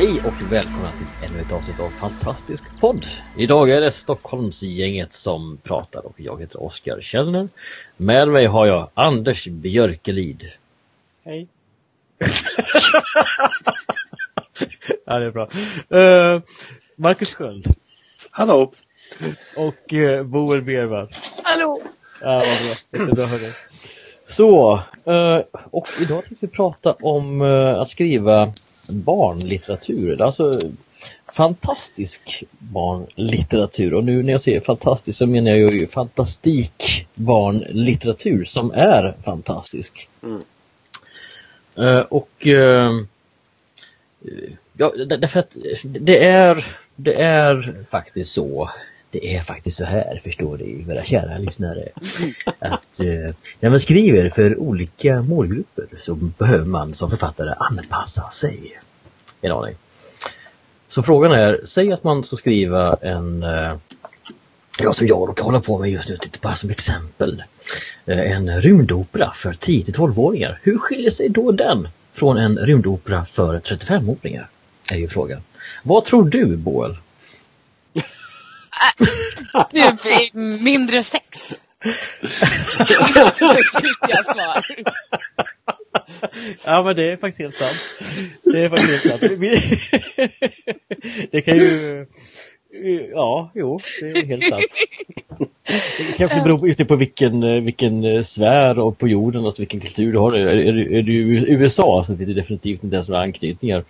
Hej och välkomna till ännu ett avsnitt av Fantastisk podd. Idag är det Stockholmsgänget som pratar och jag heter Oskar Källner. Med mig har jag Anders Björkelid. Hej. ja, det är bra. Uh, Marcus Sköld. Hallå. Och uh, Boel Bervall. Hallå. Ja, vad bra. Jättebra hörni. Så, uh, och idag tänkte vi prata om uh, att skriva barnlitteratur. Alltså fantastisk barnlitteratur. Och nu när jag säger fantastisk så menar jag ju fantastik barnlitteratur som är fantastisk. Mm. Uh, och ja, därför att det är, det är faktiskt så det är faktiskt så här, förstår ni, våra kära lyssnare, att eh, när man skriver för olika målgrupper så behöver man som författare anpassa sig en aning. Så frågan är, säg att man ska skriva en, eh, ja som jag råkar hålla på med just nu, bara som exempel, eh, en rymdopera för 10-12-åringar. Hur skiljer sig då den från en rymdopera för 35-åringar? Är ju frågan. Vad tror du, Boel? Äh, du, mindre sex. Ja men det är faktiskt helt sant. Det är faktiskt helt sant. Det kan ju... Ja, jo, det är helt sant. Det kanske beror just på vilken, vilken sfär och på jorden, alltså vilken kultur du har. Är, är, är du i USA så finns det definitivt inte ens några anknytningar.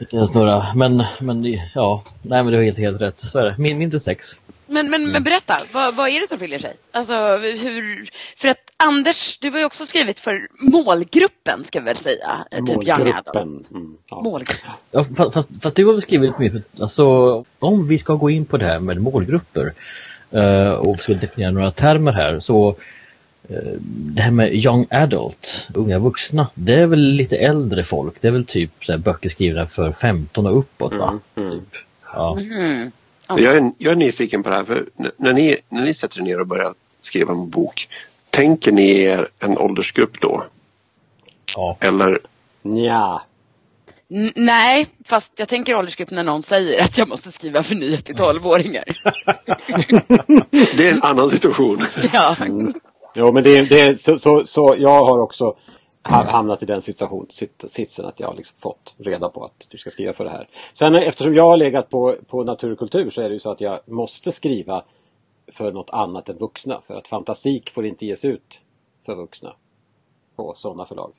Inte ens några, men, men ja, nej men det var helt, helt rätt. Så är det. Min, mindre sex. Men, men, men berätta, vad, vad är det som skiljer sig? Alltså, hur, för att Anders, du har ju också skrivit för målgruppen ska vi väl säga. Typ Young Adult. Mm, ja. Målgruppen. Ja, fast, fast du har väl skrivit mer för, alltså om vi ska gå in på det här med målgrupper uh, och ska definiera några termer här så det här med young adult, unga vuxna, det är väl lite äldre folk. Det är väl typ så här, böcker skrivna för 15 och uppåt va? Mm, mm. Typ. Ja. Mm. Jag, är, jag är nyfiken på det här, för när ni, när ni sätter er ner och börjar skriva en bok, tänker ni er en åldersgrupp då? Ja. Eller? Ja. nej, fast jag tänker åldersgrupp när någon säger att jag måste skriva för 9 till 12-åringar. det är en annan situation. ja. Jo, men det, det så, så, så jag har också hamnat i den situation, sitsen att jag har liksom fått reda på att du ska skriva för det här. Sen eftersom jag har legat på, på natur och kultur så är det ju så att jag måste skriva för något annat än vuxna. För att fantastik får inte ges ut för vuxna på sådana förlag.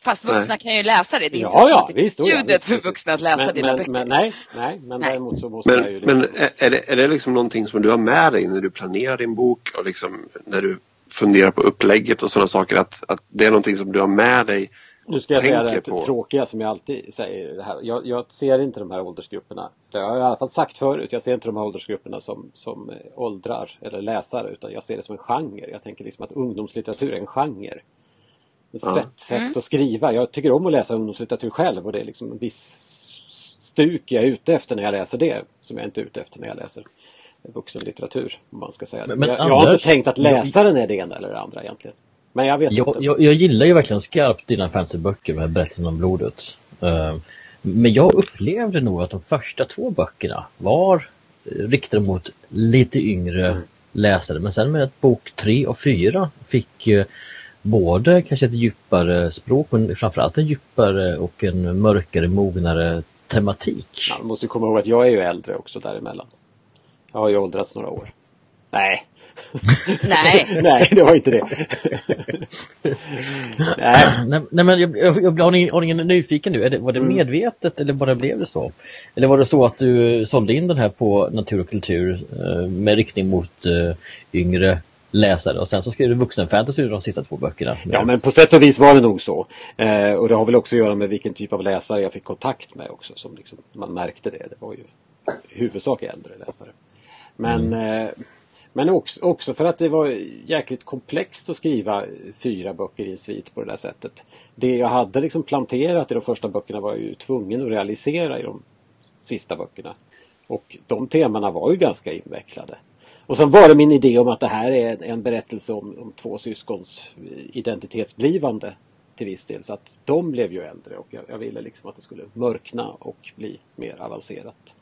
Fast vuxna nej. kan ju läsa det. Det är ja, inte så ja, att det är förbjudet för vuxna att läsa men, dina men, böcker. Men, nej, nej, men nej. däremot så måste men, jag ju... Liksom... Men är det, är det liksom någonting som du har med dig när du planerar din bok och liksom när du funderar på upplägget och sådana saker att, att det är någonting som du har med dig nu ska jag säga det på. tråkiga som jag alltid säger. Det här. Jag, jag, ser inte de här åldersgrupperna. Det har jag i alla fall sagt förut. Jag ser inte de här åldersgrupperna som, som eh, åldrar eller läsare utan jag ser det som en genre. Jag tänker liksom att ungdomslitteratur är en genre. Ett ja. sätt, sätt mm. att skriva. Jag tycker om att läsa ungdomslitteratur själv och det är liksom en viss stuk jag är ute efter när jag läser det som jag inte är ute efter när jag läser vuxenlitteratur. Om man ska säga. Men, men jag, Anders, jag, har inte tänkt att läsaren är det ena eller det andra egentligen. Men jag vet jag, inte. Jag, jag gillar ju verkligen skarpt dina fantasyböcker med berättelsen om blodet. Uh, men jag upplevde nog att de första två böckerna var riktade mot lite yngre mm. läsare. Men sen med bok tre och fyra fick både kanske ett djupare språk men framförallt en djupare och en mörkare, mognare tematik. Ja, man måste komma ihåg att jag är ju äldre också däremellan. Jag har ju åldrats några år. Nej. Nej. Nej, det var inte det. nej. nej. men jag, jag, jag, har, ni, har ni nyfiken nu? Det, var det mm. medvetet eller bara blev det så? Eller var det så att du sålde in den här på natur och kultur eh, med riktning mot eh, yngre läsare och sen så skrev du vuxenfantasy de sista två böckerna. Ja men på sätt och vis var det nog så. Eh, och det har väl också att göra med vilken typ av läsare jag fick kontakt med också. Som liksom, man märkte det. Det var ju huvudsak äldre läsare. Men mm. eh, Men också, också för att det var jäkligt komplext att skriva fyra böcker i en svit på det där sättet. Det jag hade liksom planterat i de första böckerna var jag ju tvungen att realisera i de sista böckerna. Och de temana var ju ganska invecklade. Och sen var det min idé om att det här är en berättelse om, om två syskons identitetsblivande till viss del. Så att de blev ju äldre och jag, jag ville liksom att det skulle mörkna och bli mer avancerat.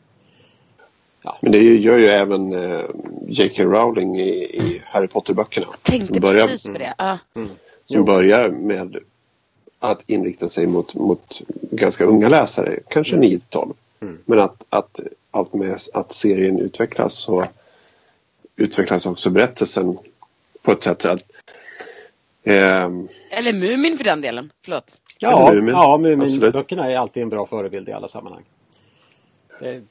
Ja. Men det gör ju även eh, J.K. Rowling i, i Harry Potter-böckerna. Tänkte börjar, precis på det. Ja. Mm. Som börjar med att inrikta sig mot, mot ganska unga läsare, kanske mm. 9-12. Mm. Men att, att allt med att serien utvecklas så utvecklas också berättelsen på ett sätt att... Eh, Eller Mumin för den delen, förlåt. Ja, Mumin, ja Mumin-böckerna är alltid en bra förebild i alla sammanhang. Det,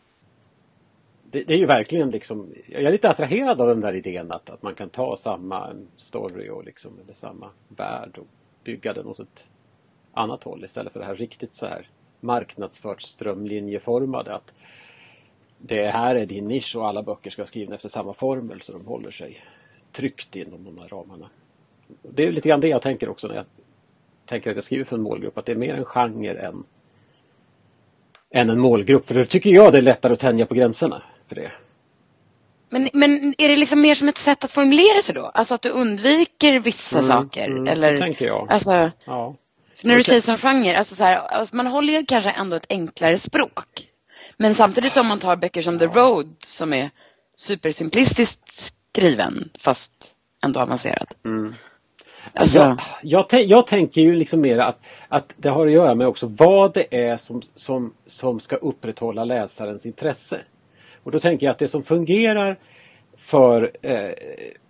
det, det, är ju verkligen liksom, jag är lite attraherad av den där idén att, att man kan ta samma story och liksom, eller samma värld och bygga den åt ett annat håll istället för det här riktigt så här marknadsfört strömlinjeformade. Att det här är din nisch och alla böcker ska vara skrivna efter samma formel så de håller sig tryggt inom de här ramarna. Det är lite grann det jag tänker också när jag tänker att jag skriver för en målgrupp, att det är mer en genre än, än en målgrupp. För då tycker jag det är lättare att tänja på gränserna för det. Men, men är det liksom mer som ett sätt att formulera sig då? Alltså att du undviker vissa mm, saker? Mm, eller, det tänker jag. Alltså, ja. när du säger som genre, alltså så här, alltså man håller ju kanske ändå ett enklare språk. Men samtidigt som man tar böcker som The Road som är supersimplistiskt skriven fast ändå avancerad. Mm. Alltså... Jag, jag, jag, tänker ju liksom mer att, att det har att göra med också vad det är som, som, som ska upprätthålla läsarens intresse. Och då tänker jag att det som fungerar för eh,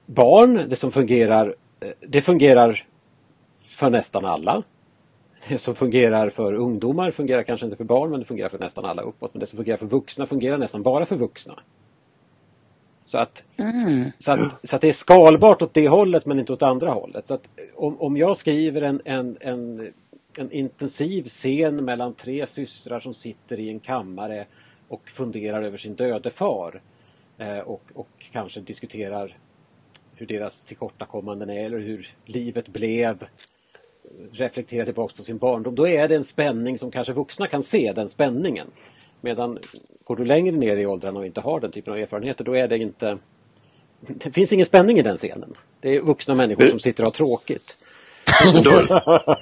barn, det som fungerar, eh, det fungerar för nästan alla. Det som fungerar för ungdomar fungerar kanske inte för barn men det fungerar för nästan alla uppåt. Men det som fungerar för vuxna fungerar nästan bara för vuxna. Så att, mm. så att, så att det är skalbart åt det hållet men inte åt andra hållet. Så att om, om jag skriver en, en, en, en intensiv scen mellan tre systrar som sitter i en kammare och funderar över sin döde far eh, och, och kanske diskuterar hur deras tillkortakommanden är eller hur livet blev reflektera tillbaks på sin barndom. Då är det en spänning som kanske vuxna kan se, den spänningen. Medan går du längre ner i åldrarna och inte har den typen av erfarenheter då är det inte Det finns ingen spänning i den scenen. Det är vuxna människor som sitter och har tråkigt.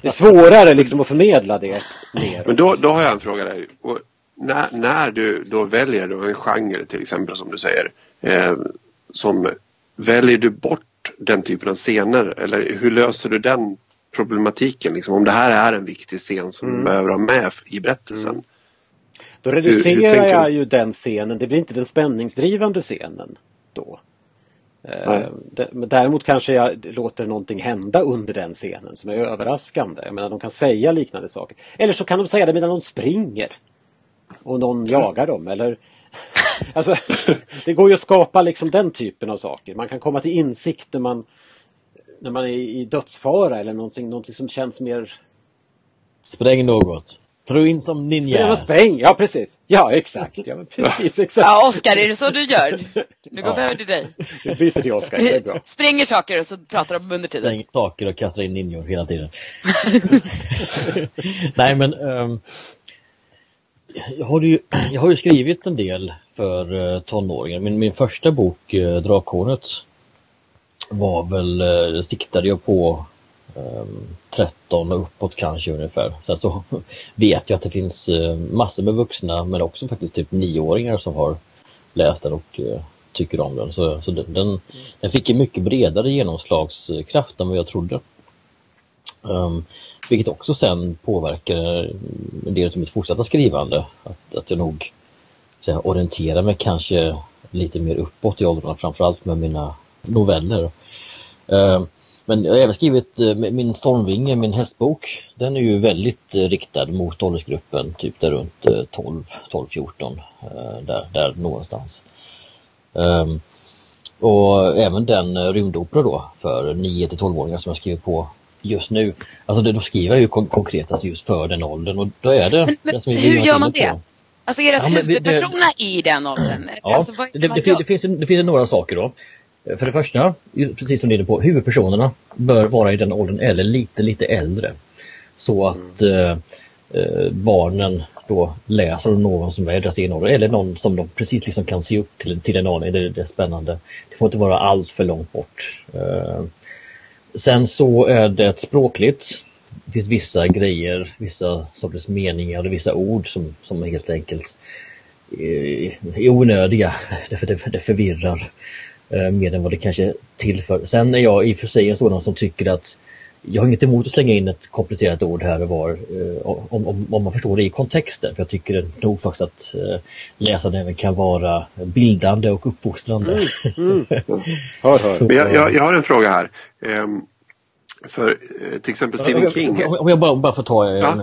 det är svårare liksom att förmedla det ner. Men då, då har jag en fråga där. Och när, när du då väljer då en genre till exempel som du säger. Eh, som Väljer du bort den typen av scener eller hur löser du den problematiken. Liksom, om det här är en viktig scen som mm. du behöver ha med i berättelsen. Mm. Då reducerar hur, hur jag ju den scenen. Det blir inte den spänningsdrivande scenen då. Eh, däremot kanske jag låter någonting hända under den scenen som är överraskande. Jag menar, de kan säga liknande saker. Eller så kan de säga det medan de springer. Och någon jagar dem eller Alltså, det går ju att skapa liksom den typen av saker. Man kan komma till insikt när man när man är i dödsfara eller någonting, någonting som känns mer... Spräng något. Tro in som ninja. Spräng, ja precis. Ja exakt. Ja, precis, exakt. ja Oskar, är det så du gör? Nu går vi över till dig. Vi byter till Oskar, det är bra. Spränger saker och så pratar de under tiden. Spränger saker och kastar in ninjor hela tiden. Nej men um, jag, har ju, jag har ju skrivit en del för eh, tonåringar. Min, min första bok, eh, Drakhornet, var väl, eh, siktade jag på ehm, um, 13 och uppåt kanske ungefär. Sen så vet jag att det finns massor med vuxna men också faktiskt typ nioåringar som har läst den och uh, tycker om den. Så, så den, den, den, fick en mycket bredare genomslagskraft än vad jag trodde. Um, vilket också sen påverkar en del av mitt fortsatta skrivande. Att, att jag nog så orienterar mig kanske lite mer uppåt i åldrarna framförallt med mina noveller. Ehm, men jag har även skrivit eh, min Stormvinge, min hästbok. Den är ju väldigt eh, riktad mot åldersgruppen, typ där runt 12, 12, 14. Där, där någonstans. Ehm, och även den eh, rymdopera då för 9 till 12-åringar som jag skriver på just nu. Alltså då skriver jag ju konkret alltså just för den åldern och då är det... Men, men hur gör man det? På. Alltså är det att ja, huvudpersonerna det, i den åldern? Ja, alltså, det, det, det, finns, det finns några saker då. För det första, precis som du är inne på, huvudpersonerna bör vara i den åldern eller lite, lite äldre. Så att mm. eh, barnen då läser om någon som är deras egen ålder eller någon som de precis liksom kan se upp till, till en aning. Det, det är spännande. Det får inte vara allt för långt bort. Eh, sen så är det språkligt. Det finns vissa grejer, vissa sorters meningar och vissa ord som, som helt enkelt är, onödiga. Därför det, det förvirrar eh, mer än vad det kanske tillför. Sen är jag i och för sig en sådan som tycker att jag har inget emot att slänga in ett komplicerat ord här och var eh, om, om, om, man förstår det i kontexten. För jag tycker nog faktiskt att eh, läsaren även kan vara bildande och uppfostrande. Mm, mm. hör, hör. Jag, jag, jag, har en fråga här. Um, för eh, till exempel Stephen King. Om jag bara, bara får ta ja.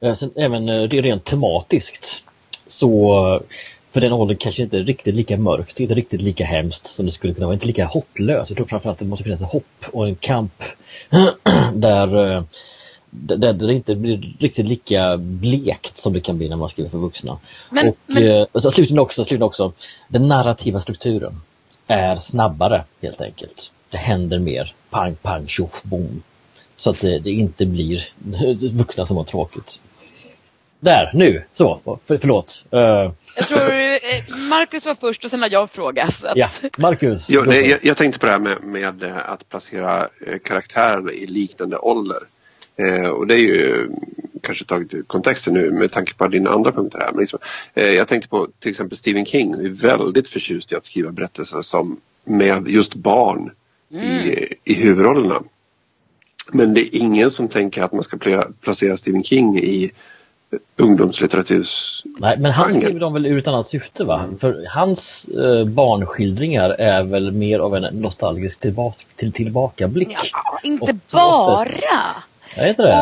en, även rent tematiskt så för den åldern kanske inte är riktigt lika mörkt, inte riktigt lika hemskt som det skulle kunna vara, inte lika hopplöst. Jag tror framförallt att det måste finnas ett hopp och en kamp där, eh, där det inte blir riktigt lika blekt som det kan bli när man skriver för vuxna. Men, och, men... Eh, så slutligen också, slutligen också, den narrativa strukturen är snabbare helt enkelt. Det händer mer, pang, pang, tjoff, boom. Så att det, det inte blir vuxna som har tråkigt. Där, nu, så, för, förlåt. Uh. Jag tror eh, Marcus var först och sen har jag frågat. Att... Ja, Marcus. Jo, nej, jag, jag, tänkte på det här med, med eh, att placera karaktärerna i liknande ålder. Eh, och det är ju kanske tagit ur kontexten nu med tanke på dina andra punkter här. Men liksom, eh, jag tänkte på till exempel Stephen King. är väldigt förtjust i att skriva berättelser som med just barn mm. i, i huvudrollerna. Men det är ingen som tänker att man ska placera Stephen King i ungdomslitteratur. Nej, men han skriver dem väl ett annat syfte va? Mm. För hans eh, barnskildringar är väl mer av en nostalgisk tillbaka, till, tillbakablick. Ja, inte bara!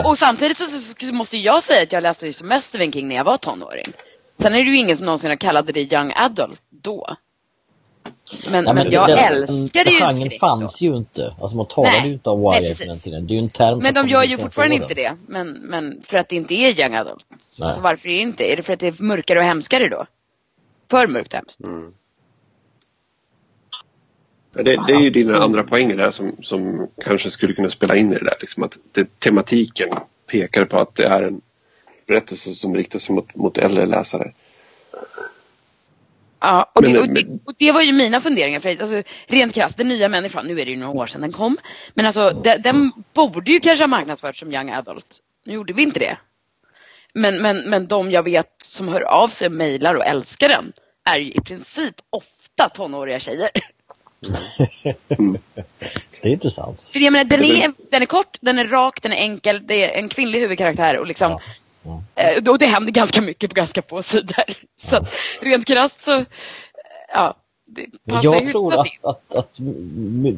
Och, och, samtidigt så, så, måste jag säga att jag läste just mest Stephen King när jag var tonåring. Sen är det ju ingen som någonsin har kallat det young adult då. Men, ja, men, men jag den, älskade ju Genren fanns ju inte. Alltså man talade ju inte om YA på den tiden. Det är ju en term Men de gör ju fortfarande inte det. Men, men för att det inte är young adult. Nej. Så varför är det inte? Är det för att det är mörkare och hemskare då? För mörkt och hemskt? Mm. Det, det, är ju dina andra poänger där som, som kanske skulle kunna spela in i det där. Liksom att det, tematiken pekar på att det är en berättelse som riktar sig mot, mot äldre läsare. Ja, och, men, det, och, det, och, det, var ju mina funderingar. För alltså, rent krasst, den nya människan, nu är det ju några år sedan den kom. Men alltså den, den borde ju kanske ha marknadsförts som young adult. Nu gjorde vi inte det. Men, men, men de jag vet som hör av sig och mejlar och älskar den är ju i princip ofta tonåriga tjejer. Mm. Det är intressant. För jag menar, den är, den är kort, den är rak, den är enkel, det är en kvinnlig huvudkaraktär och liksom ja. Eh, och det händer ganska mycket på ganska få sidor. Så rent krasst så, ja. Det jag tror att, att, att,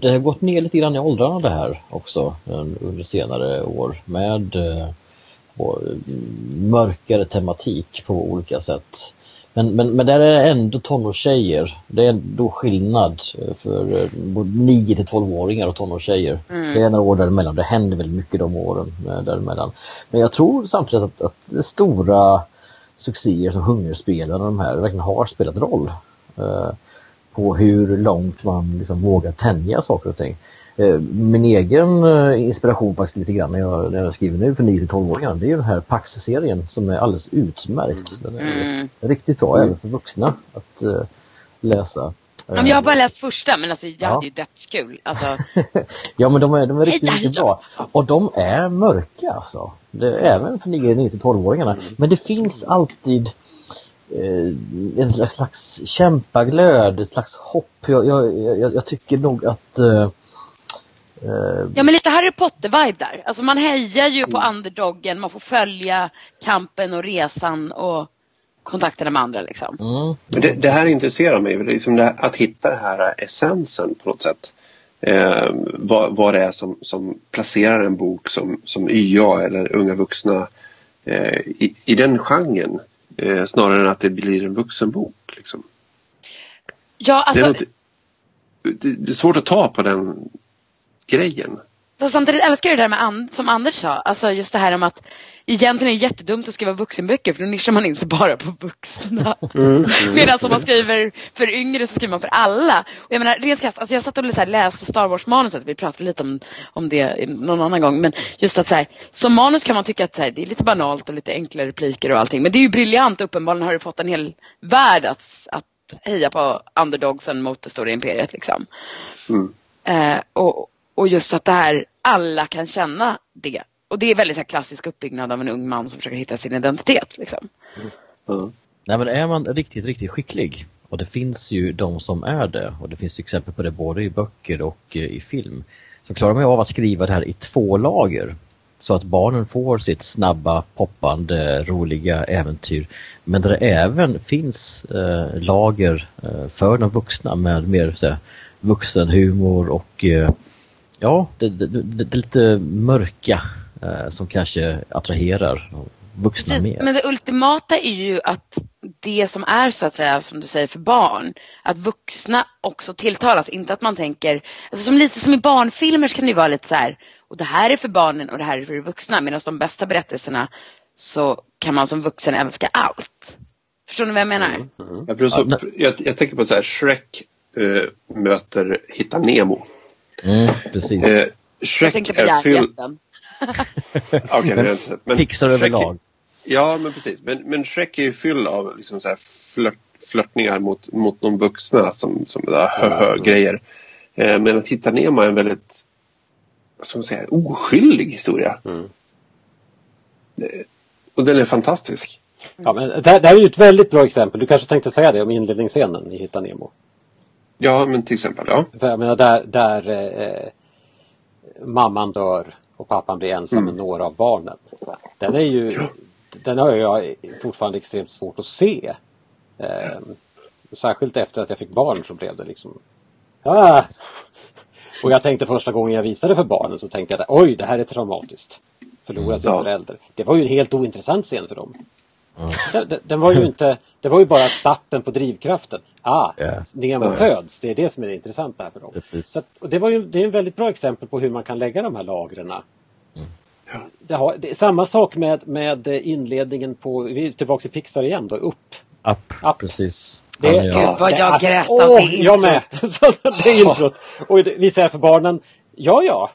det har gått ner lite grann i åldrarna det här också under senare år med eh, mörkare tematik på olika sätt. Men, men, men där är det ändå tonårstjejer. Det är ändå skillnad för eh, både 9 till 12-åringar och tonårstjejer. Mm. Det är några år däremellan. Det händer väldigt mycket de åren eh, däremellan. Men jag tror samtidigt att, att stora succéer som Hungerspelarna och de här verkligen har spelat roll. Eh, på hur långt man liksom vågar tänja saker och ting. Eh, min egen eh, inspiration faktiskt lite grann när jag, när jag skriver nu för 9-12-åringar det är ju den här Pax-serien som är alldeles utmärkt. Den är mm. riktigt bra mm. även för vuxna att uh, läsa. Ja, jag har bara läst första men alltså jag ja. hade ju dödskul. Alltså... ja men de är, de är riktigt, riktigt bra. Och de är mörka alltså. Det, även för 9-12-åringarna. Mm. Men det finns alltid eh, en slags kämpaglöd, ett slags hopp. Jag, jag, jag, jag tycker nog att Eh, ja men lite Harry Potter-vibe där. Alltså man hejar ju på mm. underdoggen, man får följa kampen och resan och kontakterna med andra liksom. Mm. Det, det, här intresserar mig, liksom här, att hitta den här essensen på något sätt. Eh, vad, vad det är som, som placerar en bok som, som YA eller unga vuxna eh, i, i den genren. Eh, snarare än att det blir en vuxenbok. Liksom. Ja, alltså... Det är, något, det, det är svårt att ta på den grejen. Fast samtidigt älskar jag det där med and, som Anders sa, alltså just det här om att egentligen är det jättedumt att skriva vuxenböcker för då nischar man in sig bara på vuxna. Mm. Medan om man skriver för yngre så skriver man för alla. Och jag menar rent krasst, alltså jag satt och läste Star Wars-manuset, vi pratade lite om, om det någon annan gång. Men just att så här, som manus kan man tycka att här, det är lite banalt och lite enkla repliker och allting. Men det är ju briljant, uppenbarligen har det fått en hel värld att, att heja på underdogsen mot det stora imperiet. Liksom. Mm. Eh, och, och just att det här, alla kan känna det. Och det är väldigt så här, klassisk uppbyggnad av en ung man som försöker hitta sin identitet. Liksom. Mm. Mm. Nej, men är man riktigt, riktigt skicklig och det finns ju de som är det och det finns exempel på det både i böcker och eh, i film så klarar man av att skriva det här i två lager så att barnen får sitt snabba, poppande, roliga äventyr. Men där det även finns eh, lager eh, för de vuxna med mer så här, vuxenhumor och eh, ja, det, det, det, det lite mörka eh, som kanske attraherar vuxna Precis, mer. Men det ultimata är ju att det som är så att säga som du säger för barn, att vuxna också tilltalas. Inte att man tänker, alltså som lite som i barnfilmer så kan det ju vara lite så här, och det här är för barnen och det här är för vuxna. Medan de bästa berättelserna så kan man som vuxen älska allt. Förstår ni vad jag menar? Mm, mm. Jag, så, jag, jag, tänker på så här, Shrek äh, möter Hitta Nemo. Mm, precis. Äh, Shrek jag tänkte på järnhjälten. Okej, okay, det har jag inte sett. Men Pixar överlag. Ja, men precis. Men, men Shrek är ju fylld av liksom så här flört, flörtningar mot, mot de vuxna som, som där hö, grejer. Eh, men att hitta Nemo är en väldigt vad ska man säga, oskyldig historia. Mm. Och den är fantastisk. Ja, men det, det här är ju ett väldigt bra exempel. Du kanske tänkte säga det om inledningsscenen i Hitta Nemo? Ja, men till exempel, ja. För jag menar där, där eh, mamman dör och pappan blir ensam mm. med några av barnen. Den är ju, ja. den har jag fortfarande extremt svårt att se. Eh, särskilt efter att jag fick barn så blev det liksom ah, och jag tänkte första gången jag visade för barnen så tänkte jag att oj, det här är traumatiskt. Förlora sin ja. förälder. Det var ju en helt ointressant scen för dem. Ja. Den, den, var ju inte, det var ju bara starten på drivkraften. Ah, yeah. Nemo ja. föds, det är det som är det intressanta här för dem. Så att, och det, var ju, det är ett väldigt bra exempel på hur man kan lägga de här lagren. Mm. Det, har, det är samma sak med, med inledningen på, vi är tillbaka till Pixar igen då, upp. Upp, up. precis. Det, Gud vad jag grät av det introt. Jag med! det introt. Och vi säger för barnen, ja ja,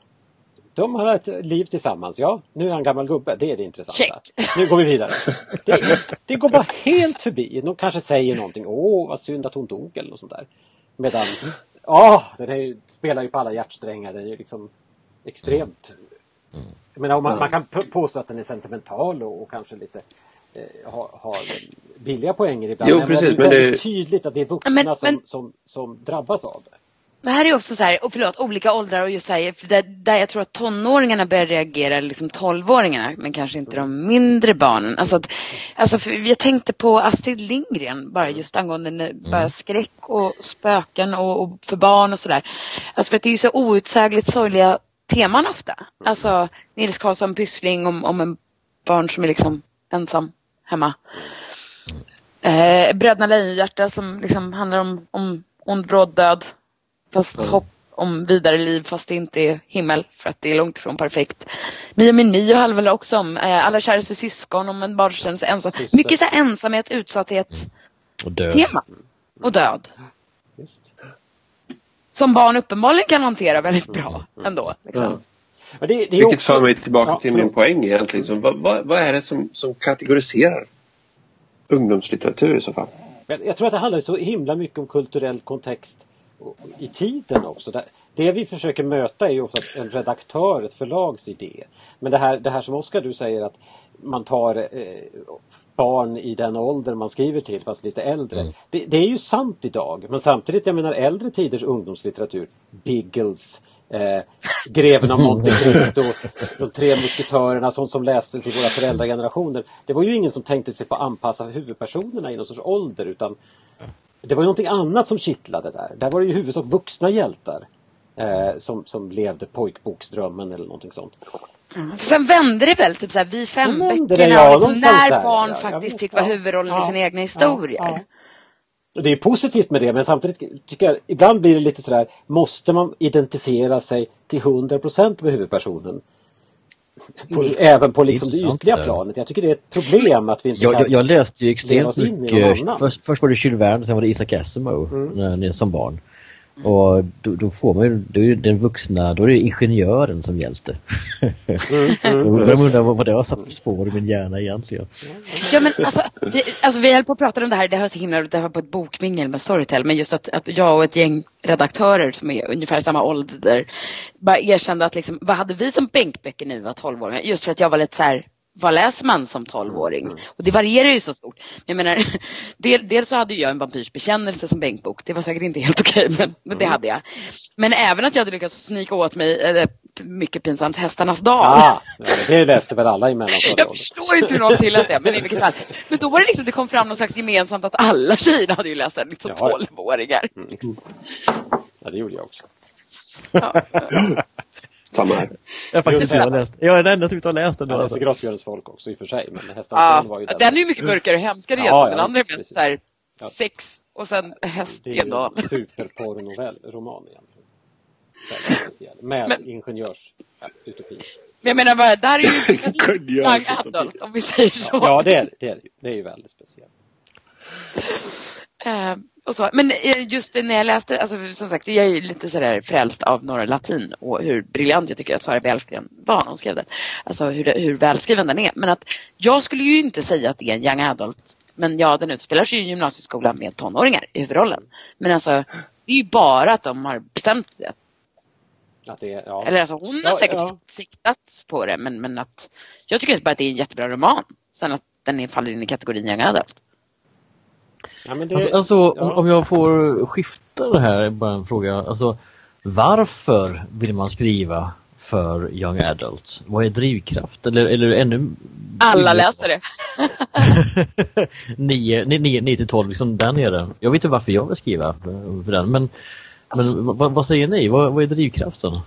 de har ett liv tillsammans. Ja, nu är han gammal gubbe. Det är det intressanta. Check. Nu går vi vidare. Det, det, går bara helt förbi. De kanske säger någonting. Åh, vad synd att hon dog eller något sånt där. Medan, ja, den här spelar ju på alla hjärtsträngar. Den är ju liksom extremt... Jag menar, man, man kan påstå att den är sentimental och, och kanske lite eh, har, har billiga poänger ibland. Jo, precis, men det är väldigt tydligt att det är vuxna men, som, men... som, som drabbas av det. Men här är också så här, och förlåt, olika åldrar och just så här, där, där jag tror att tonåringarna börjar reagera, liksom tolvåringarna, men kanske inte de mindre barnen. Alltså, att, alltså jag tänkte på Astrid Lindgren, bara just angående mm. bara skräck och spöken och, och för barn och sådär. Alltså för att det är ju så outsägligt sorgliga teman ofta. Alltså Nils Karlsson Pyssling om, om en barn som är liksom ensam hemma. Eh, Bröderna Lejonhjärta som liksom handlar om, om ond bråd död. Fast mm. hopp om vidare liv fast det inte är himmel för att det är långt ifrån perfekt. Mio min Mio handlar väl också om eh, alla käraste syskon, om en barn känner sig ensam. Mycket så ensamhet, utsatthet, mm. och död. tema. Och död. Som barn uppenbarligen kan hantera väldigt bra mm. ändå. Liksom. Ja. Det, det Vilket också... för mig tillbaka ja, till min poäng egentligen. Så vad, vad, vad, är det som, som kategoriserar ungdomslitteratur i så fall? Jag tror att det handlar så himla mycket om kulturell kontext i tiden också. Det vi försöker möta är ju ofta en redaktör, ett förlags idé. Men det här, det här som Oskar du säger att man tar eh, barn i den ålder man skriver till fast lite äldre. Mm. Det, det, är ju sant idag men samtidigt, jag menar äldre tiders ungdomslitteratur, Biggles, eh, Greven av Monte Cristo, De tre musketörerna, sånt som lästes i våra föräldragenerationer. Det var ju ingen som tänkte sig på att anpassa huvudpersonerna i någon sorts ålder utan det var ju någonting annat som kittlade där. Där var det ju i huvudsak vuxna hjältar eh, som, som levde pojkboksdrömmen eller någonting sånt. Mm. Sen vände det väl, typ såhär, vi fem böckerna, ja, liksom, när barn ja, faktiskt fick vara huvudrollen ja, i sina egna historier. Det är positivt med det men samtidigt tycker jag ibland blir det lite sådär Måste man identifiera sig till 100% med huvudpersonen? På, även på liksom det ytliga planet. Jag tycker det är ett problem att vi inte jag, kan jag, jag läste ju extremt mycket. Först, först var det Jules Verne, sen var det Isaac Asimov mm. som barn. Och då, då, får man ju, då är den vuxna, då är det ingenjören som hjälte. Mm, mm. Jag undrar vad det har satt spår i min hjärna egentligen. Ja men alltså, vi, alltså vi höll på att prata om det här, det här så himla det var på ett bokmingel med Storytel, men just att, att jag och ett gäng redaktörer som är ungefär samma ålder bara erkände att liksom, vad hade vi som bänkböcker nu var 12-åringar? Just för att jag var lite så här vad läser man som tolvåring? Mm. Och det varierar ju så stort. Jag menar, del, dels så hade jag en vampyrs bekännelse som bänkbok. Det var säkert inte helt okej, men, men, det mm. hade jag. Men även att jag hade lyckats snika åt mig, äh, mycket pinsamt, Hästarnas dag. Ah, det läste väl alla i mellanstadiet? Jag förstår inte hur någon tillät det, men i vilket fall. Men då var det liksom, det kom fram något slags gemensamt att alla tjejer hade ju läst den, liksom tolvåringar. Mm. Ja, det gjorde jag också. Ja. Samma här. Jag har faktiskt inte läst. Jag är den enda som inte har läst den. Läste alltså. Folk också i och för sig. Men ja, var ju den. den är ju mycket mörkare och hemskare ja, Den andra är mest så här, ja. sex och sen hästgeneral. Det är en superporrnovell-roman egentligen. Med men, ingenjörsutopi. Men jag menar bara, där är ju young adult om vi säger så. Ja, det är det. Är, det är ju väldigt speciellt. Uh, och så. Men eh, just när jag läste, alltså, som sagt, jag är lite sådär frälst av Norra Latin och hur briljant jag tycker att Sara Bjälfgren var när hon skrev den. Alltså hur, hur välskriven den är. Men att jag skulle ju inte säga att det är en young adult. Men ja, den utspelar sig i en gymnasieskola med tonåringar i huvudrollen. Men alltså, det är ju bara att de har bestämt det. Att det ja. Eller alltså hon har ja, säkert ja. siktat på det men, men att jag tycker bara att det är en jättebra roman. Sen att den faller in i kategorin young adult. Ja, det, alltså, alltså ja. om, om, jag får skifta det här, bara en fråga. Alltså, varför vill man skriva för young adults? Vad är drivkraft? Eller, eller ännu... Alla läser det. 9, 9, 9 till 12, liksom där nere. Jag vet inte varför jag vill skriva för den, men, alltså, men vad, vad, säger ni? Vad, vad är drivkraften?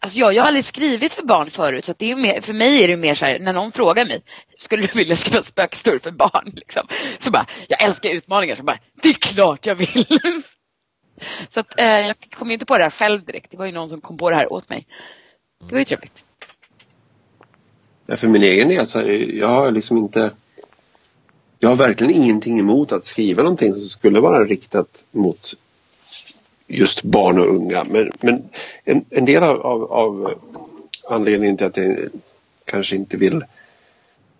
Alltså jag, jag har aldrig skrivit för barn förut så det är mer, för mig är det mer så här, när någon frågar mig, skulle du vilja skriva spökhistorier för barn? Liksom. Så bara, jag älskar utmaningar, så bara, det är klart jag vill. så att, eh, jag kom inte på det här själv direkt, det var ju någon som kom på det här åt mig. Det var ju trevligt. Ja, för min egen del så jag har liksom inte jag har verkligen ingenting emot att skriva någonting som skulle vara riktat mot just barn och unga. Men, men en, en del av, av, av anledningen till att jag kanske inte vill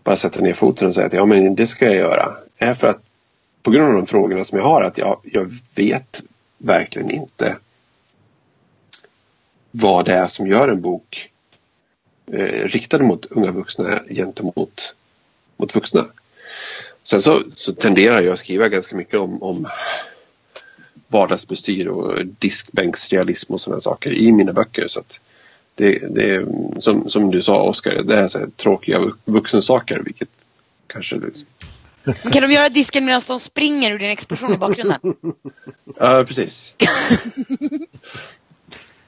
bara sätta ner foten och säga att ja men det ska jag göra är för att på grund av de frågorna som jag har att jag, jag vet verkligen inte vad det är som gör en bok eh, riktad mot unga vuxna gentemot mot vuxna. Sen så, så tenderar jag att skriva ganska mycket om, om vardagsbestyr och diskbänksrealism och sådana saker i mina böcker. Så att det, det är som, som du sa Oskar, det är så här tråkiga vuxensaker vilket kanske liksom... Kan de göra disken medan de springer ur din explosion i bakgrunden? Ja, uh, precis.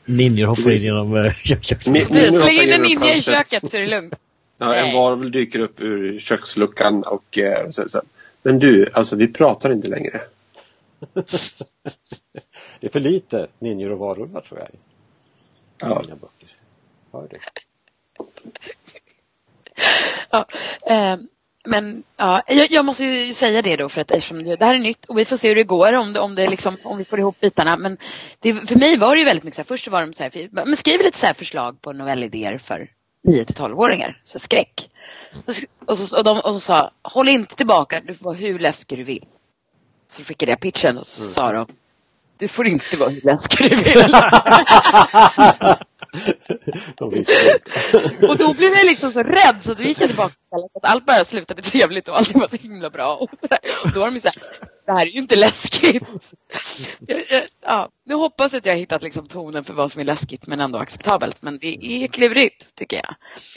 Ninjor hoppar in genom köket. Släng in en ninja i köket så är det lugnt. Ja, en varvel dyker upp ur köksluckan och uh, så, så. Men du, alltså vi pratar inte längre. Det är för lite ninjor och varulvar tror jag. Ja. Mina böcker. Hör det. ja, eh, men ja, jag, jag, måste ju säga det då för att eftersom det här är nytt och vi får se hur det går om, det, om, det liksom, om vi får ihop bitarna. Men det, för mig var det ju väldigt mycket så här, först så var de så här, men skriv lite så här förslag på novellidéer för 9 till 12-åringar, så skräck. Och, och, så, och, de, och så sa, håll inte tillbaka, du får vara hur läskig du vill. Så skickade jag pitchen och så mm. sa de Du får inte vara hur läskig du vill. och då blev jag liksom så rädd så då gick jag tillbaka och att allt bara slutade trevligt och allting var så himla bra. Och, så där. och då var de så här, det här är ju inte läskigt. ja, nu hoppas jag att jag har hittat liksom tonen för vad som är läskigt men ändå acceptabelt. Men det är klurigt tycker jag.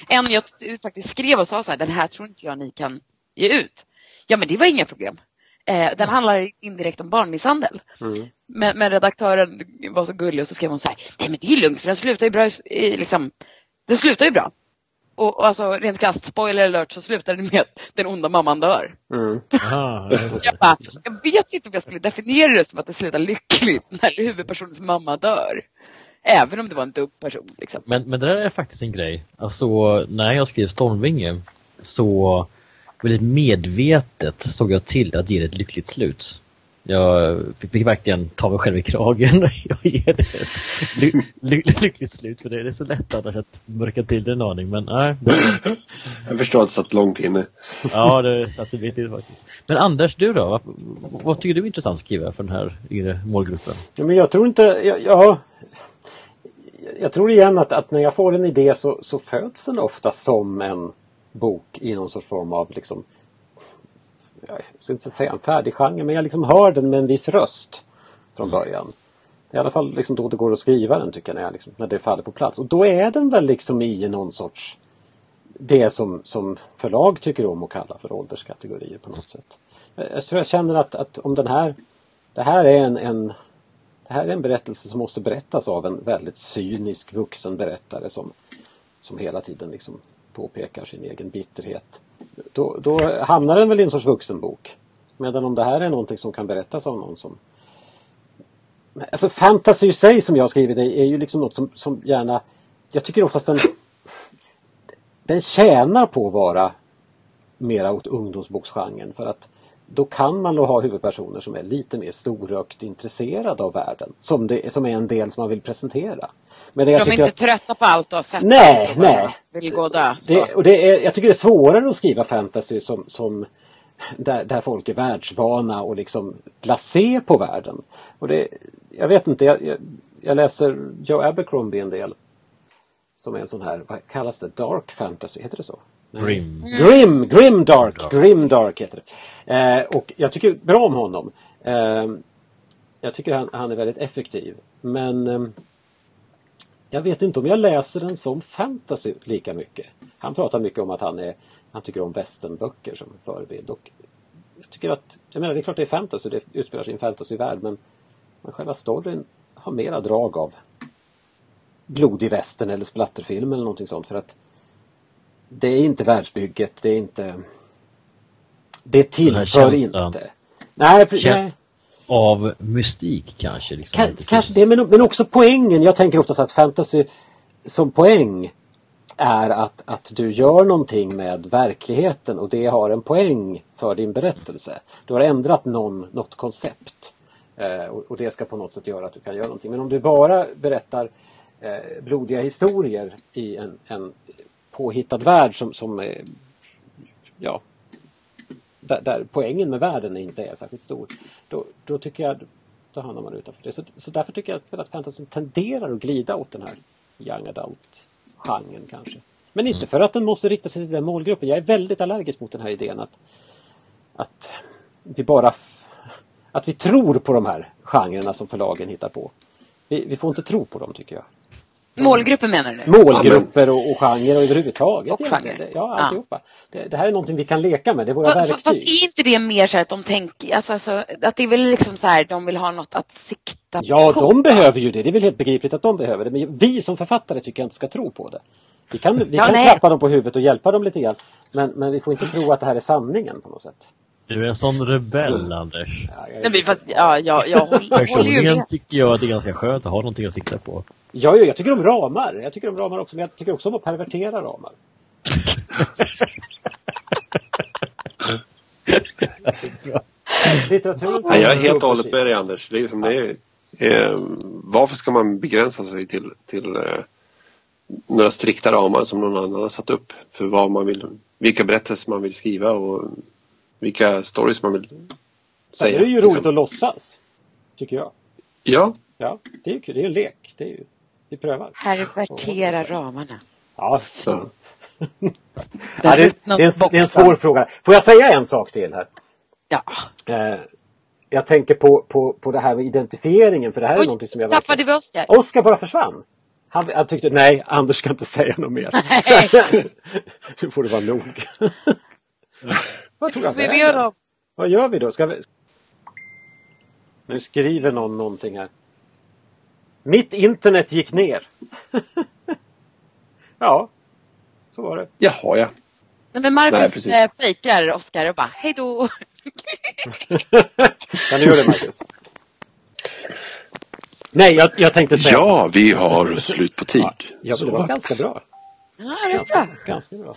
En jag faktiskt skrev och sa så här, den här tror inte jag ni kan ge ut. Ja men det var inga problem. Eh, den handlar indirekt om barnmisshandel. Mm. Men, men, redaktören var så gullig och så skrev hon så här, nej men det är lugnt för den slutar ju bra, liksom, den slutar ju bra. Och, och alltså rent krasst, spoiler alert, så slutar det med att den onda mamman dör. Mm. jag, bara, jag vet inte om jag skulle definiera det som att det slutar lyckligt när huvudpersonens mamma dör. Även om det var en dum person. Liksom. Men, men det där är faktiskt en grej. Alltså när jag skrev Stormvinge så väldigt medvetet såg jag till att ge det ett lyckligt slut. Jag fick verkligen ta mig själv i kragen och ge det ett ly ly lyckligt slut för det är så lätt annars att mörka till det en aning men nej. Det... Jag förstår att det satt långt inne. Ja, det satt det till faktiskt. Men Anders, du då? Vad, vad, tycker du är intressant att skriva för den här yngre målgruppen? Ja, men jag tror inte, ja, ja jag tror igen att, att, när jag får en idé så, så föds den ofta som en bok i någon sorts form av liksom jag ska inte säga en färdig genre men jag liksom hör den med en viss röst från början. I alla fall liksom då det går att skriva den tycker jag när, jag liksom, när det faller på plats. Och då är den väl liksom i någon sorts det som, som förlag tycker om att kalla för ålderskategorier på något sätt. Jag tror jag känner att, att om den här Det här är en, en Det här är en berättelse som måste berättas av en väldigt cynisk vuxen berättare som Som hela tiden liksom påpekar sin egen bitterhet då, då hamnar den väl i en sorts vuxenbok. Medan om det här är någonting som kan berättas av någon som Alltså fantasy i sig som jag har skrivit är, är ju liksom något som, som gärna Jag tycker oftast den Den tjänar på att vara mera åt ungdomsboksgenren för att då kan man då ha huvudpersoner som är lite mer storökt intresserade av världen. Som, det, som är en del som man vill presentera. Men det, De är inte att... trötta på allt och sett nej, nej. vill gå dö. Det, och det är, jag tycker det är svårare att skriva fantasy som, som där, där folk är världsvana och liksom blasé på världen. Och det, jag vet inte, jag, jag, jag läser Joe Abercrombie en del. Som är en sån här, vad kallas det, dark fantasy, heter det så? Grim. Grim, grim dark, dark. grim dark heter det. Eh, och jag tycker bra om honom. Eh, jag tycker han, han, är väldigt effektiv. Men eh, jag vet inte om jag läser den som fantasy lika mycket. Han pratar mycket om att han, är, han tycker om västernböcker som förebild. Och jag tycker att, jag menar det är klart det är fantasy, det utspelar sig i en fantasyvärld men, men själva storyn har mera drag av blodig västern eller splatterfilm eller någonting sånt för att det är inte världsbygget, det är inte Det tillför inte. Nej, precis av mystik kanske. Liksom, kan, kanske det, men, men också poängen. Jag tänker ofta så att fantasy som poäng är att, att du gör någonting med verkligheten och det har en poäng för din berättelse. Du har ändrat någon, något koncept. Eh, och, och, det ska på något sätt göra att du kan göra någonting. Men om du bara berättar eh, blodiga historier i en, en påhittad värld som, som är, ja, där, där, poängen med världen inte är särskilt stor. Då, då tycker jag då hamnar man utanför det. Så, så därför tycker jag att fantasy tenderar att glida åt den här young adult-genren kanske. Men inte för att den måste rikta sig till den målgruppen. Jag är väldigt allergisk mot den här idén att, att vi bara att vi tror på de här genrerna som förlagen hittar på. Vi, vi får inte tro på dem tycker jag. Målgrupper menar du? Målgrupper och, och genrer och överhuvudtaget. Och genre. Ja, alltihopa. Ja det, det, här är någonting vi kan leka med, det är våra fast, verktyg. Fast är inte det mer så att de tänker, alltså, alltså, att det är väl liksom så här, de vill ha något att sikta ja, på? Ja, de behöver ju det, det är väl helt begripligt att de behöver det, men vi som författare tycker jag inte ska tro på det. Vi kan, vi ja, kan klappa dem på huvudet och hjälpa dem lite grann, men, men vi får inte tro att det här är sanningen på något sätt. Du är en sån rebell, Anders. Ja, jag, Nej, fast, ja, jag, jag håller, Personligen tycker jag att det är ganska skönt att ha någonting att sikta på. Ja, jag tycker om ramar. Jag tycker om ramar också, men jag tycker också om att pervertera ramar. Nej, jag är helt och hållet med dig Anders. Det är som det är. Eh, varför ska man begränsa sig till, till eh, några strikta ramar som någon annan har satt upp för vad man vill, vilka berättelser man vill skriva och vilka stories man vill säga. Det är ju roligt liksom. att låtsas. Tycker jag. Ja. Ja, det är ju kul. Det är en lek. Det är ju, vi prövar. Pervertera ramarna. Ja. ja. ja det, är, det, är en, det är en svår fråga. Får jag säga en sak till här? Ja. Eh, jag tänker på, på, på det här med identifieringen för det här Oj, är någonting som jag tappade verkligen... vi Oskar? Oskar bara försvann. Han, han, tyckte nej, Anders ska inte säga något mer. nu får det vara nog. Vad tog han vägen? Vad gör vi då? Ska vi... Nu skriver någon någonting här. Mitt internet gick ner. ja, så var det. Jaha, ja. Nej, men Marcus Nej, fejkar Oskar och bara hej då. kan du göra det Marcus? Nej, jag, jag tänkte säga... Ja, vi har slut på tid. Ja, det var ganska bra. Ja, det är bra. Ganska bra.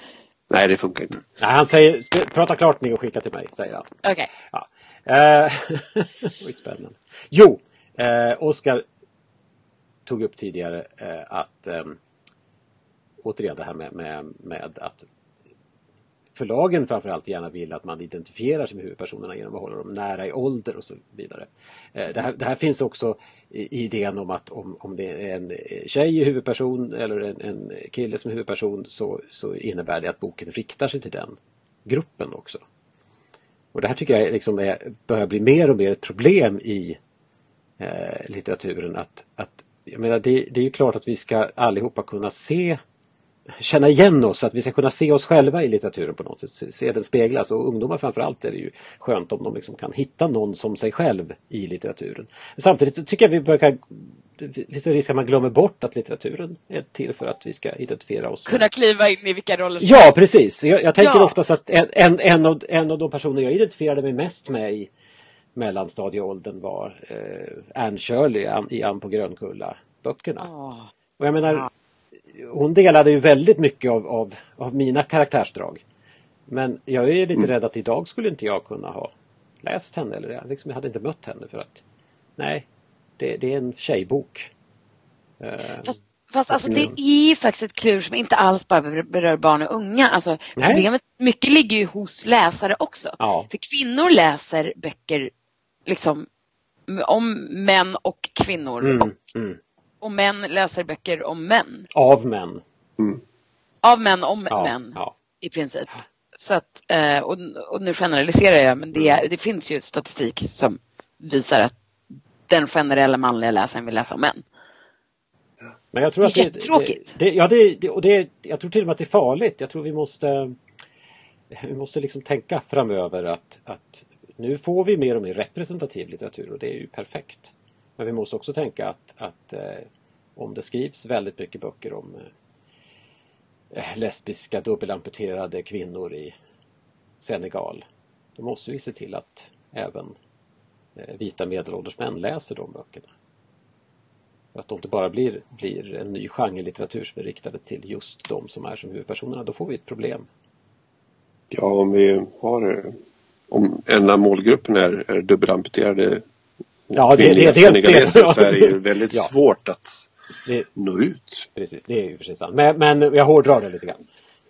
Nej, det funkar inte. Nej, han säger prata klart ni och skicka till mig, säger han. Okej. Okay. Ja. Eh, spännande. Jo, eh, Oskar tog upp tidigare eh, att eh, återigen det här med, med, med att förlagen framförallt gärna vill att man identifierar sig med huvudpersonerna genom att hålla dem nära i ålder och så vidare. Eh, det här, det här finns också i idén om att om, om det är en tjej i huvudperson eller en, en kille som är huvudperson så, så innebär det att boken riktar sig till den gruppen också. Och det här tycker jag liksom är, börjar bli mer och mer ett problem i eh, litteraturen. Att, att, jag menar, det, det är ju klart att vi ska allihopa kunna se känna igen oss, att vi ska kunna se oss själva i litteraturen på något sätt, se den speglas och ungdomar framförallt är det ju skönt om de liksom kan hitta någon som sig själv i litteraturen. Samtidigt så tycker jag vi börjar det finns en risk att man glömmer bort att litteraturen är till för att vi ska identifiera oss. Kunna kliva in i vilka roller som Ja precis! Jag, jag tänker ja. oftast att en, en, en, av, en av de personer jag identifierade mig mest med i mellanstadieåldern var eh, Anne Shirley i Ann på Grönkulla böckerna. Oh. Och jag menar hon delade ju väldigt mycket av, av, av mina karaktärsdrag. Men jag är lite mm. rädd att idag skulle inte jag kunna ha läst henne eller jag, liksom, jag hade inte mött henne för att nej, det, det är en tjejbok. Eh, fast, fast alltså det är ju faktiskt ett klur som inte alls bara berör barn och unga. Alltså, problemet, mycket ligger ju hos läsare också. Ja. För kvinnor läser böcker liksom om män och kvinnor. Mm, och mm och män läser böcker om män. Av män. Mm. Av män om ja, män ja. i princip. Så att, eh, och, och nu generaliserar jag men det, mm. det finns ju statistik som visar att den generella manliga läsaren vill läsa om män. Men jag tror det är jättetråkigt. Det, det, ja, det, det, och det, jag tror till och med att det är farligt. Jag tror vi måste vi måste liksom tänka framöver att, att nu får vi mer och mer representativ litteratur och det är ju perfekt. Men vi måste också tänka att, att eh, om det skrivs väldigt mycket böcker om eh, eh, lesbiska dubbelamputerade kvinnor i Senegal. Då måste vi se till att även eh, vita medelålders män läser de böckerna. Att de inte bara blir, blir en ny genre litteratur som är riktade till just de som är som huvudpersonerna, då får vi ett problem. Ja, om vi har om en av målgruppen är, är dubbelamputerade ja, det, det, det, det, så är det ju väldigt ja. svårt att det, nå ut. Precis, det är ju sig sant. Men, men jag hårdrar det lite grann.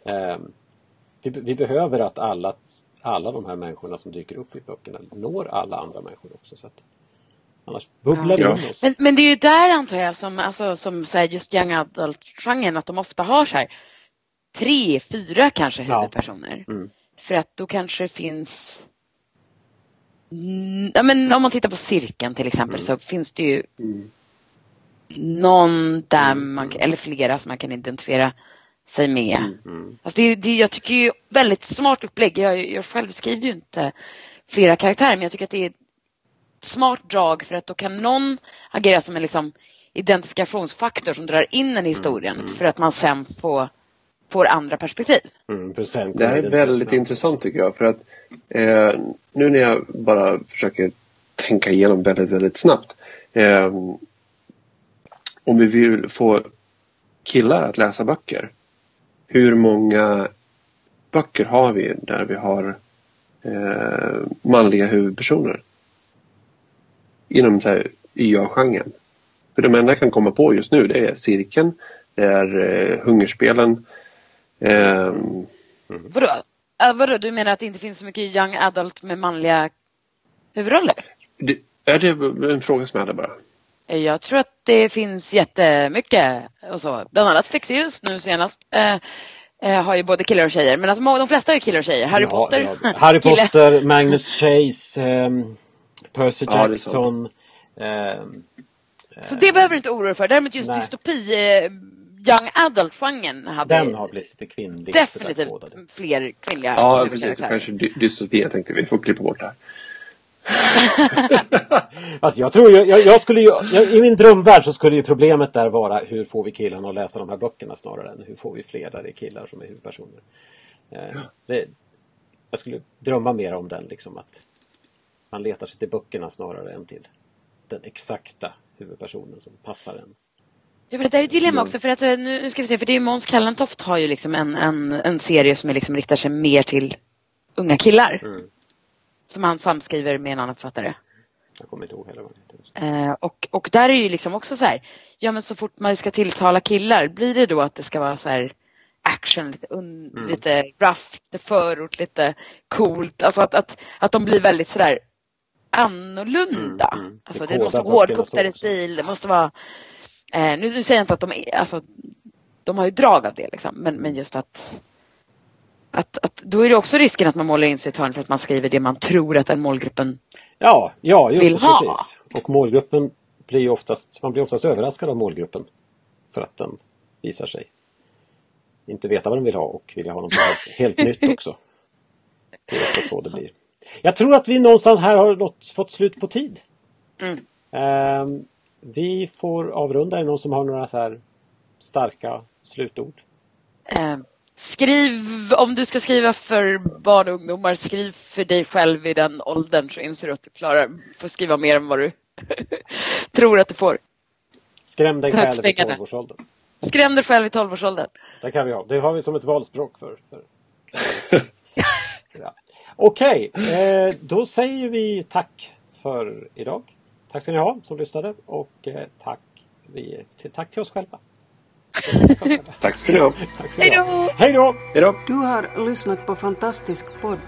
Eh, vi, vi, behöver att alla, alla de här människorna som dyker upp i böckerna når alla andra människor också. Så att, annars bubblar ja. det in oss. Men, men, det är ju där antar jag som, alltså, som så här, just young adult-genren att de ofta har så här tre, fyra kanske huvudpersoner. Ja. Mm. För att då kanske det finns Ja, men om man tittar på cirkeln till exempel mm. så finns det ju mm. någon där mm. man, eller flera som man kan identifiera sig med. Mm. mm. Alltså det, det, jag tycker ju väldigt smart upplägg. Jag, jag själv skriver ju inte flera karaktärer men jag tycker att det är ett smart drag för att då kan någon agera som en liksom identifikationsfaktor som drar in en i historien mm. för att man sen får får andra perspektiv. Mm, det här är väldigt intressant tycker jag för att eh, nu när jag bara försöker tänka igenom väldigt, väldigt snabbt. Eh, om vi vill få killar att läsa böcker. Hur många böcker har vi där vi har eh, manliga huvudpersoner? Inom YA-genren. För de enda jag kan komma på just nu det är Cirkeln, det är eh, Hungerspelen, Um, vadå? Uh, vadå? Du menar att det inte finns så mycket young adult med manliga huvudroller? Det, är det en fråga som jag hade bara? Jag tror att det finns jättemycket och så. Bland annat Fexeus nu senast. Eh, eh, har ju både killar och tjejer. Men alltså, de flesta är killar och tjejer. Harry ja, Potter. Ja. Harry Potter, Magnus Chase, um, Percy Jackson. Ja, um, så det behöver du inte oroa dig för. Däremot just Nej. dystopi eh, young adult-genren hade Den har blivit lite kvinnlig. Definitivt fler kvinnliga Ja, precis. Kanske dystopi. Jag tänkte vi får klippa bort det här. alltså jag tror jag, jag skulle ju, jag, i min drömvärld så skulle ju problemet där vara hur får vi killarna att läsa de här böckerna snarare än hur får vi fler där det är killar som är huvudpersoner. Eh, det, jag skulle drömma mer om den liksom att man letar sig till böckerna snarare än till den exakta huvudpersonen som passar en. Ja, men det där är ett dilemma också för att nu, nu ska vi se, för det är Måns Kallentoft har ju liksom en, en, en serie som är liksom riktar sig mer till unga killar. Mm. Som han samskriver med en annan författare. Jag kommer inte ihåg heller vad eh, och, och där är ju liksom också så här, ja men så fort man ska tilltala killar, blir det då att det ska vara så här action, lite, un, mm. lite rough, lite förort, lite coolt. Alltså att, att, att de blir väldigt sådär annorlunda. Mm, mm. Alltså det, det måste vara hårdkoktare stil, det måste vara eh, nu, nu säger jag inte att de är, alltså de har ju drag av det liksom, men, men just att att, att då är det också risken att man målar in sig i ett hörn för att man skriver det man tror att den målgruppen ja, ja, just, vill ha. Precis. Och målgruppen blir oftast, man blir oftast överraskad av målgruppen för att den visar sig inte veta vad de vill ha och vilja ha något helt, nytt också. Det är så det blir. Jag tror att vi någonstans här har fått slut på tid. Mm. Um, vi får avrunda. Är det någon som har några så här starka slutord? Um, skriv, om du ska skriva för barn och ungdomar, skriv för dig själv i den åldern så inser du att du klarar, får skriva mer än vad du tror att du får. Skräm dig själv i 12-årsåldern. Skräm dig själv i 12-årsåldern. Det kan vi ha. Det har vi som ett valspråk för. för. ja. Okej, okay. eh, då säger vi tack för idag. Tack ska ni ha som lyssnade och eh, tack, vi, till, tack till oss själva. tack ska ni ha. Hej då! Hej då! Du har lyssnat på Fantastisk podd.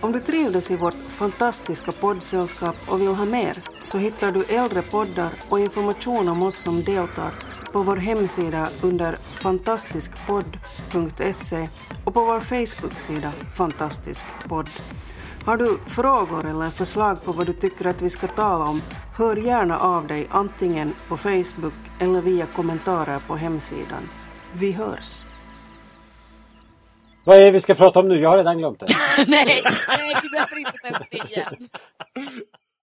Om du trivdes i vårt fantastiska poddsällskap och vill ha mer så hittar du äldre poddar och information om oss som deltar på vår hemsida under fantastiskpodd.se och på vår Facebook-sida Fantastisk podd. Har du frågor eller förslag på vad du tycker att vi ska tala om, hör gärna av dig antingen på Facebook eller via kommentarer på hemsidan. Vi hörs! Vad är det vi ska prata om nu? Jag har redan glömt det. nej, nej, du behöver inte ta upp det igen.